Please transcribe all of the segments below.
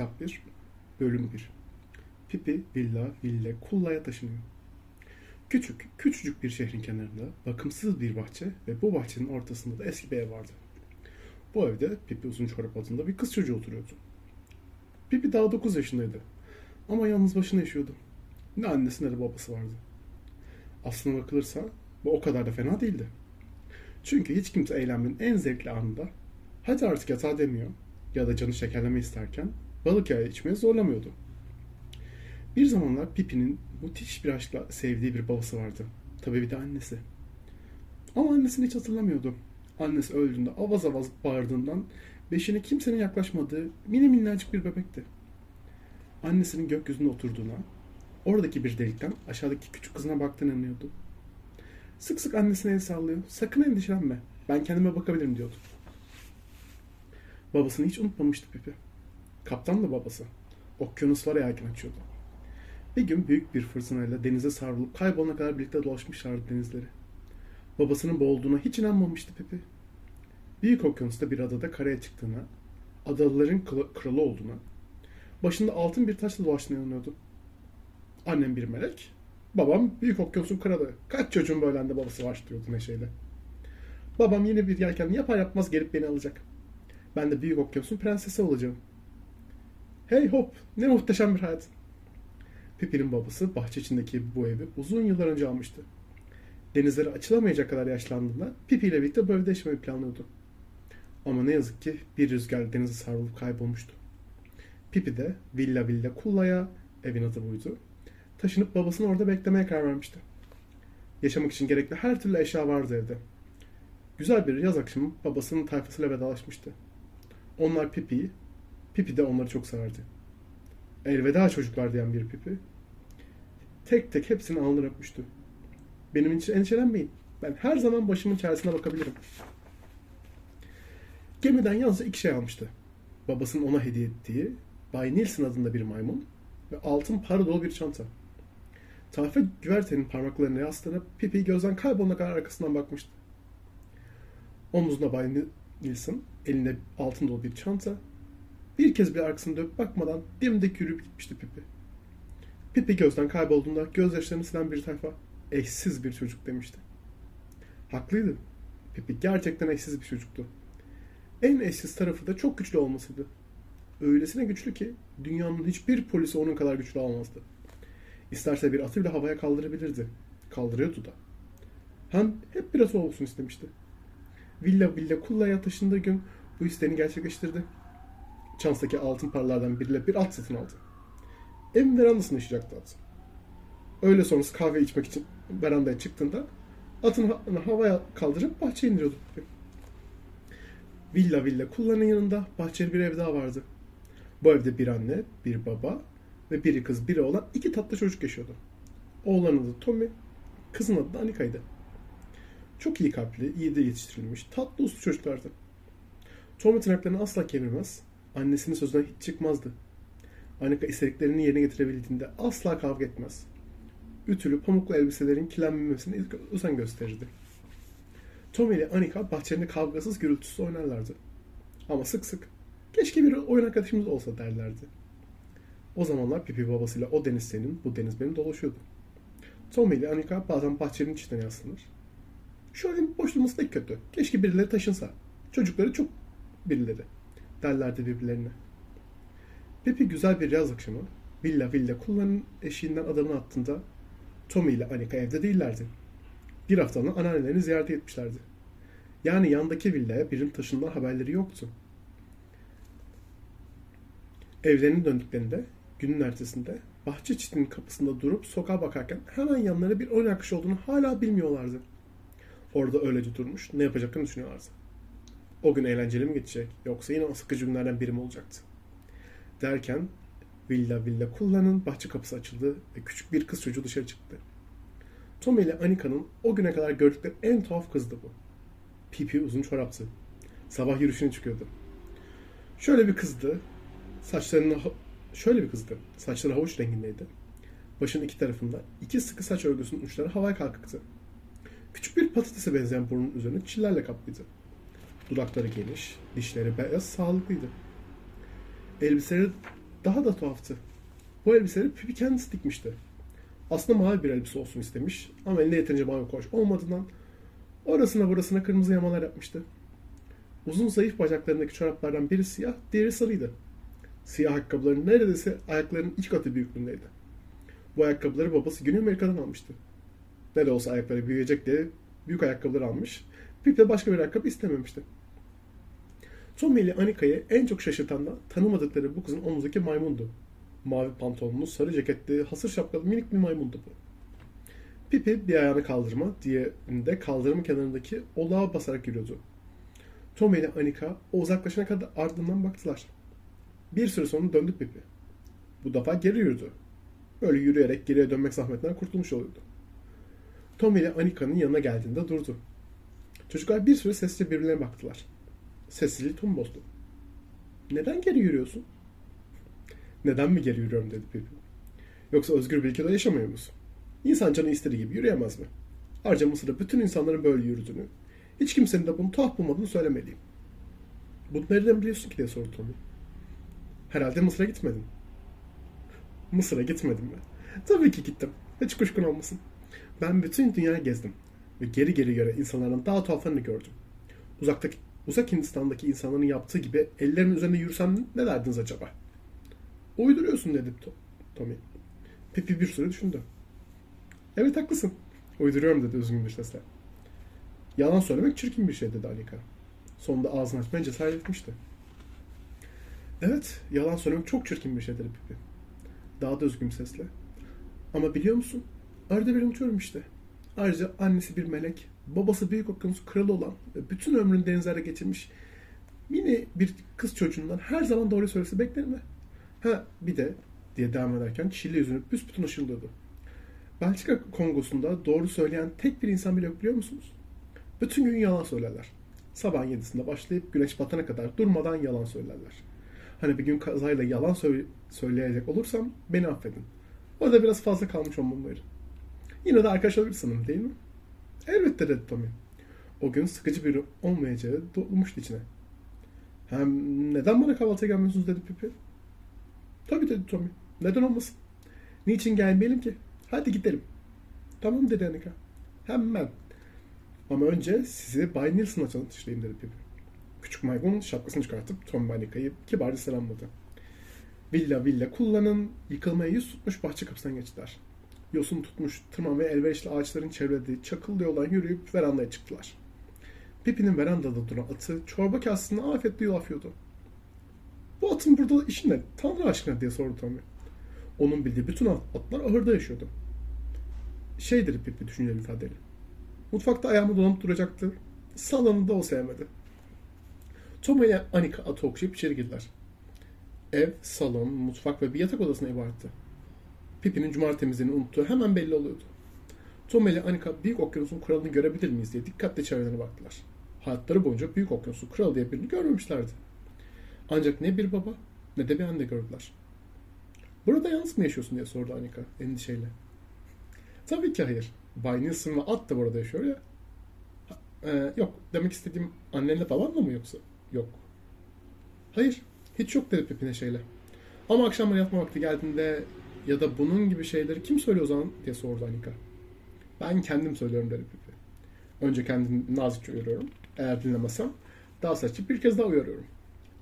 Kitap 1, Bölüm 1 Pipi, villa, ville, kullaya taşınıyor. Küçük, küçücük bir şehrin kenarında bakımsız bir bahçe ve bu bahçenin ortasında da eski bir ev vardı. Bu evde Pipi uzun çorap adında bir kız çocuğu oturuyordu. Pipi daha 9 yaşındaydı. Ama yalnız başına yaşıyordu. Ne annesi ne de babası vardı. Aslına bakılırsa bu o kadar da fena değildi. Çünkü hiç kimse eğlenmenin en zevkli anında hadi artık yatağa demiyor ya da canı şekerleme isterken balık yağı içmeye zorlamıyordu. Bir zamanlar Pipi'nin müthiş bir aşkla sevdiği bir babası vardı. Tabii bir de annesi. Ama annesini hiç hatırlamıyordu. Annesi öldüğünde avaz avaz bağırdığından beşine kimsenin yaklaşmadığı mini minnacık bir bebekti. Annesinin gökyüzünde oturduğuna, oradaki bir delikten aşağıdaki küçük kızına baktığını anlıyordu. Sık sık annesine el sallıyor. Sakın endişelenme. Ben kendime bakabilirim diyordu. Babasını hiç unutmamıştı Pipi. Kaptan da babası. Okyanuslara yelken açıyordu. Bir gün büyük bir fırtınayla denize savrulup kaybolana kadar birlikte dolaşmışlardı denizleri. Babasının boğulduğuna hiç inanmamıştı Pipi. Büyük okyanusta bir adada karaya çıktığına, adalıların kralı olduğuna, başında altın bir taşla dolaştığına inanıyordu. Annem bir melek, babam büyük okyanusun kralı. Kaç çocuğun böyle anne babası var diyordu neşeyle. Babam yine bir yelken yapar yapmaz gelip beni alacak. Ben de büyük okyanusun prensesi olacağım. Hey hop ne muhteşem bir hayat. Pipi'nin babası bahçe içindeki bu evi uzun yıllar önce almıştı. Denizleri açılamayacak kadar yaşlandığında Pipi ile birlikte bu evde yaşamayı planlıyordu. Ama ne yazık ki bir rüzgar denize savrulup kaybolmuştu. Pipi de Villa Villa Kulla'ya, evin adı buydu, taşınıp babasını orada beklemeye karar vermişti. Yaşamak için gerekli her türlü eşya vardı evde. Güzel bir yaz akşamı babasının tayfasıyla vedalaşmıştı. Onlar Pipi'yi, Pipi de onları çok severdi. Elveda çocuklar diyen bir Pipi, tek tek hepsini alnına öpmüştü. Benim için endişelenmeyin. Ben her zaman başımın çaresine bakabilirim. Gemiden yalnızca iki şey almıştı. Babasının ona hediye ettiği Bay Nilsson adında bir maymun ve altın para dolu bir çanta. Tayfa güvertenin parmaklarını yaslanıp Pipi gözden kaybolana kadar arkasından bakmıştı. Omuzunda Bay Nilsson, elinde altın dolu bir çanta. Bir kez bir arkasını dönüp bakmadan dimdik yürüyüp gitmişti Pipi. Pipi gözden kaybolduğunda gözyaşlarını silen bir tayfa eşsiz bir çocuk demişti. Haklıydı. Pipi gerçekten eşsiz bir çocuktu. En eşsiz tarafı da çok güçlü olmasıydı. Öylesine güçlü ki dünyanın hiçbir polisi onun kadar güçlü olmazdı. İsterse bir atı bile havaya kaldırabilirdi. Kaldırıyordu da. Hem hep bir atı olsun istemişti. Villa Villa Kulla'ya taşındığı gün bu isteğini gerçekleştirdi. Çans'taki altın paralardan biriyle bir at satın aldı. Evin verandasında yaşayacaktı at. Öğle sonrası kahve içmek için verandaya çıktığında atını havaya kaldırıp bahçeye indiriyordu. Villa Villa Kulla'nın yanında bahçeli bir ev daha vardı. Bu evde bir anne, bir baba ve biri kız biri olan iki tatlı çocuk yaşıyordu. Oğlanın adı Tommy, kızın adı da Anika'ydı. Çok iyi kalpli, iyi de yetiştirilmiş, tatlı uslu çocuklardı. Tommy tırnaklarını asla kemirmez, annesinin sözünden hiç çıkmazdı. Anika istediklerini yerine getirebildiğinde asla kavga etmez. Ütülü pamuklu elbiselerin kirlenmemesine özen gösterirdi. Tommy ile Anika bahçelerinde kavgasız gürültüsüz oynarlardı. Ama sık sık keşke bir oyun arkadaşımız olsa derlerdi. O zamanlar Pipi babasıyla o deniz senin, bu deniz benim dolaşıyordu. Tommy ile Anika bazen bahçenin içinden yaslanır. Şu evin boş durması da kötü. Keşke birileri taşınsa. Çocukları çok birileri derlerdi birbirlerine. Pipi güzel bir yaz akşamı villa villa kullanın eşiğinden adamını attığında Tommy ile Anika evde değillerdi. Bir haftalığına anneannelerini ziyaret etmişlerdi. Yani yandaki villaya birinin taşından haberleri yoktu. Evlerine döndüklerinde günün ertesinde bahçe çitinin kapısında durup sokağa bakarken hemen yanlarına bir oyun olduğunu hala bilmiyorlardı. Orada öylece durmuş ne yapacaklarını düşünüyorlardı. O gün eğlenceli mi geçecek yoksa yine o sıkıcı günlerden biri mi olacaktı? Derken villa villa kullanın bahçe kapısı açıldı ve küçük bir kız çocuğu dışarı çıktı. Tom ile Anika'nın o güne kadar gördükleri en tuhaf kızdı bu. Pipi uzun çoraptı. Sabah yürüyüşüne çıkıyordu. Şöyle bir kızdı. Saçlarını şöyle bir kızdı. Saçları havuç rengindeydi. Başının iki tarafında iki sıkı saç örgüsünün uçları havaya kalktı. Küçük bir patatese benzeyen burnun üzerine çillerle kaplıydı. Dudakları geniş, dişleri beyaz, sağlıklıydı. Elbiseleri daha da tuhaftı. Bu elbiseleri Pipi kendisi dikmişti. Aslında mavi bir elbise olsun istemiş ama elinde yeterince mavi kumaş olmadığından orasına burasına kırmızı yamalar yapmıştı. Uzun zayıf bacaklarındaki çoraplardan biri siyah, diğeri sarıydı. Siyah ayakkabıların neredeyse ayaklarının iki katı büyüklüğündeydi. Bu ayakkabıları babası Güney Amerika'dan almıştı. Ne de olsa ayakları büyüyecek diye büyük ayakkabılar almış. Pip de başka bir ayakkabı istememişti. Tommy ile Anika'yı en çok şaşırtan da tanımadıkları bu kızın omuzundaki maymundu. Mavi pantolonlu, sarı ceketli, hasır şapkalı minik bir maymundu bu. Pipi bir ayağını kaldırma, diğerinde kaldırımın kenarındaki olağa basarak yürüyordu. Tommy ile Anika o uzaklaşana kadar ardından baktılar. Bir süre sonra döndü Pipi. Bu defa geri yürüdü. Böyle yürüyerek geriye dönmek zahmetinden kurtulmuş oluyordu. Tommy ile Anika'nın yanına geldiğinde durdu. Çocuklar bir süre sessizce birbirlerine baktılar. Sessizliği Tom bozdu. Neden geri yürüyorsun? Neden mi geri yürüyorum dedi Pipi. Yoksa özgür bir ülkede yaşamıyor musun? İnsan canı istediği gibi yürüyemez mi? Ayrıca Mısır'da bütün insanların böyle yürüdüğünü, hiç kimsenin de bunu tuhaf bulmadığını söylemeliyim. Bunu nereden biliyorsun ki diye sordu Tommy. Herhalde Mısır'a gitmedin. Mısır'a gitmedim ben. Tabii ki gittim. Hiç kuşkun olmasın. Ben bütün dünyayı gezdim. Ve geri geri göre insanların daha tuhaflarını gördüm. Uzaktaki, uzak Hindistan'daki insanların yaptığı gibi ellerinin üzerinde yürüsem ne derdiniz acaba? Uyduruyorsun dedi Tommy. Pipi bir süre düşündü. Evet haklısın. Uyduruyorum dedi üzgün bir sesle. Yalan söylemek çirkin bir şey dedi Alika. Sonunda ağzını açmaya cesaret etmişti. Evet, yalan söylemek çok çirkin bir şey dedi Pipi. Daha da üzgün sesle. Ama biliyor musun? Arada bir unutuyorum işte. Ayrıca annesi bir melek, babası büyük okyanus kralı olan ve bütün ömrünü denizlerde geçirmiş mini bir kız çocuğundan her zaman doğru söylesi bekler mi? Ha bir de diye devam ederken çilli yüzünü büsbütün ışıldıyordu. Belçika Kongosu'nda doğru söyleyen tek bir insan bile yok biliyor musunuz? Bütün gün yalan söylerler. Sabah yedisinde başlayıp güneş batana kadar durmadan yalan söylerler. Hani bir gün kazayla yalan söyle söyleyecek olursam beni affedin. Orada biraz fazla kalmış olmam var. Yine de arkadaş olabilir değil mi? Elbette dedi Tommy. O gün sıkıcı biri olmayacağı dolmuştu içine. Hem neden bana kahvaltıya gelmiyorsunuz dedi Pipi. Tabii dedi Tommy. Neden olmasın? Niçin gelmeyelim ki? Hadi gidelim. Tamam dedi Anika. Hemen. Ama önce sizi Bay Nilsson'la tanıştırayım dedi Pipi. Küçük maymun şapkasını çıkartıp Tom Anika'yı kibarca selamladı. Villa villa kullanın, yıkılmaya yüz tutmuş bahçe kapısından geçtiler. Yosun tutmuş, tırman ve elverişli ağaçların çevrelediği çakıllı yoldan yürüyüp verandaya çıktılar. Pipi'nin verandada duran atı çorba kasesine afiyetle yulafıyordu. Bu atın burada işi ne? Tanrı aşkına diye sordu Tommy. Onun bildiği bütün atlar ahırda yaşıyordu. Şeydir Pipi düşünceli ifadeyle. Mutfakta ayağımı dolanıp duracaktı. Salonunu da o sevmedi. Tom ile Anika atı okşayıp içeri girdiler. Ev, salon, mutfak ve bir yatak odasına ibaretti. Pipi'nin cumali temizliğini unuttuğu hemen belli oluyordu. Tom ile Anika Büyük Okyanus'un kralını görebilir miyiz diye dikkatle çevrelerine baktılar. Hayatları boyunca Büyük Okyanus'un kralı diye birini görmemişlerdi. Ancak ne bir baba ne de bir anne gördüler. Burada yalnız mı yaşıyorsun diye sordu Anika endişeyle. Tabii ki hayır. Bay Nilsson ve at da burada yaşıyor ya. Ee, yok. Demek istediğim annenle babanla mı yoksa? Yok. Hayır. Hiç yok dedi Pepe neşeyle. Ama akşamları yatma vakti geldiğinde ya da bunun gibi şeyleri kim söylüyor o zaman diye sordu Anika. Ben kendim söylüyorum dedi Pepe. Önce kendimi nazikçe uyarıyorum. Eğer dinlemezsem daha saçıp bir kez daha uyarıyorum.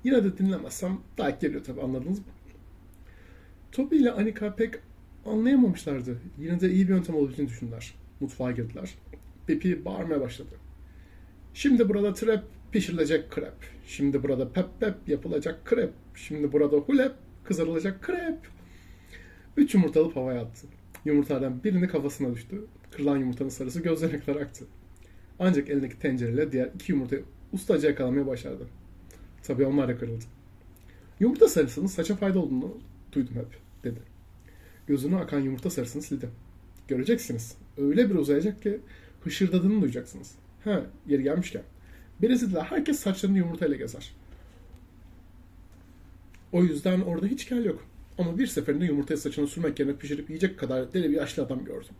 Yine de dinlemezsem daha geliyor tabii anladınız mı? Toby ile Anika pek anlayamamışlardı. Yine de iyi bir yöntem olabileceğini düşündüler. Mutfağa girdiler. Pepe bağırmaya başladı. Şimdi burada trep pişirilecek krep. Şimdi burada pep pep yapılacak krep. Şimdi burada hulep kızarılacak krep. Üç yumurta alıp havaya attı. Yumurtalardan birini kafasına düştü. Kırılan yumurtanın sarısı gözlerine kadar aktı. Ancak elindeki tencereyle diğer iki yumurtayı ustaca yakalamaya başardı. Tabii onlar da kırıldı. Yumurta sarısının saça fayda olduğunu duydum hep, dedi. Gözünü akan yumurta sarısını sildi. Göreceksiniz. Öyle bir uzayacak ki hışırdadığını duyacaksınız. Ha, yeri gelmişken. Brezilya'da herkes saçlarını yumurtayla gezer. O yüzden orada hiç kel yok. Ama bir seferinde yumurtayı saçına sürmek yerine pişirip yiyecek kadar deli bir yaşlı adam gördüm.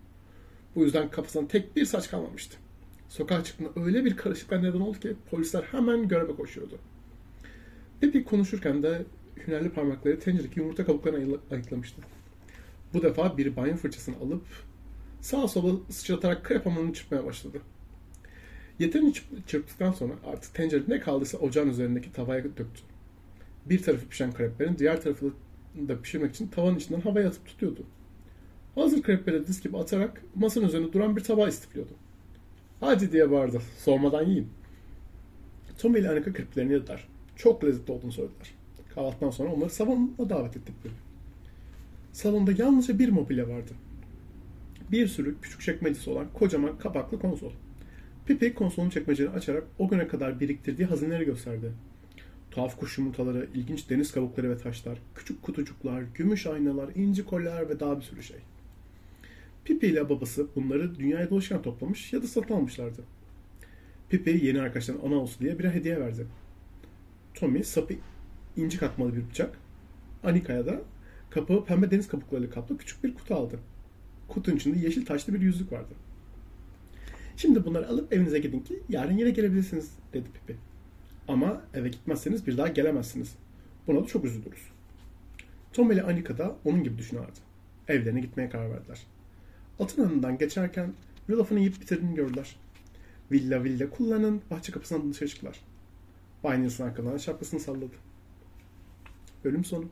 Bu yüzden kafasından tek bir saç kalmamıştı. Sokağa çıktığında öyle bir karışıklığa neden oldu ki polisler hemen göreve koşuyordu. Pepe konuşurken de hünerli parmakları tenceredeki yumurta kabuklarını ayı- ayıklamıştı. Bu defa bir banyo fırçasını alıp sağa sola sıçratarak krep hamurunu çırpmaya başladı. Yeterince çırp- çırptıktan sonra artık tencerede ne kaldıysa ocağın üzerindeki tavaya döktü. Bir tarafı pişen kreplerin diğer tarafı da pişirmek için tavanın içinden havaya atıp tutuyordu. Hazır krepleri diz gibi atarak masanın üzerinde duran bir tabağı istifliyordu. Hadi diye bağırdı. Sormadan yiyin. Tommy ile Annika kreplerini yediler. Çok lezzetli olduğunu söylediler. Kahvaltıdan sonra onları salona davet ettik. Salonda yalnızca bir mobilya vardı. Bir sürü küçük çekmecesi olan kocaman kapaklı konsol. Pipi konsolun çekmecelerini açarak o güne kadar biriktirdiği hazineleri gösterdi. Tuhaf kuş yumurtaları, ilginç deniz kabukları ve taşlar, küçük kutucuklar, gümüş aynalar, inci kolyeler ve daha bir sürü şey. Pipi ile babası bunları dünyaya dolaşırken toplamış ya da satın almışlardı. Pipi yeni arkadaşlarına ana olsun diye bir hediye verdi. Tommy sapı inci katmalı bir bıçak. Anika'ya da kapağı pembe deniz kabuklarıyla kaplı küçük bir kutu aldı. Kutunun içinde yeşil taşlı bir yüzük vardı. Şimdi bunları alıp evinize gidin ki yarın yine gelebilirsiniz dedi Pipi. Ama eve gitmezseniz bir daha gelemezsiniz. Buna da çok üzülürüz. Tom ile Anika da onun gibi düşünüyorlardı. Evlerine gitmeye karar verdiler. Atın önünden geçerken yulafını yiyip bitirdiğini gördüler. Villa villa kullanın bahçe kapısından dışarı çıktılar. Bay Nilsson arkadan şapkasını salladı. Bölüm sonu.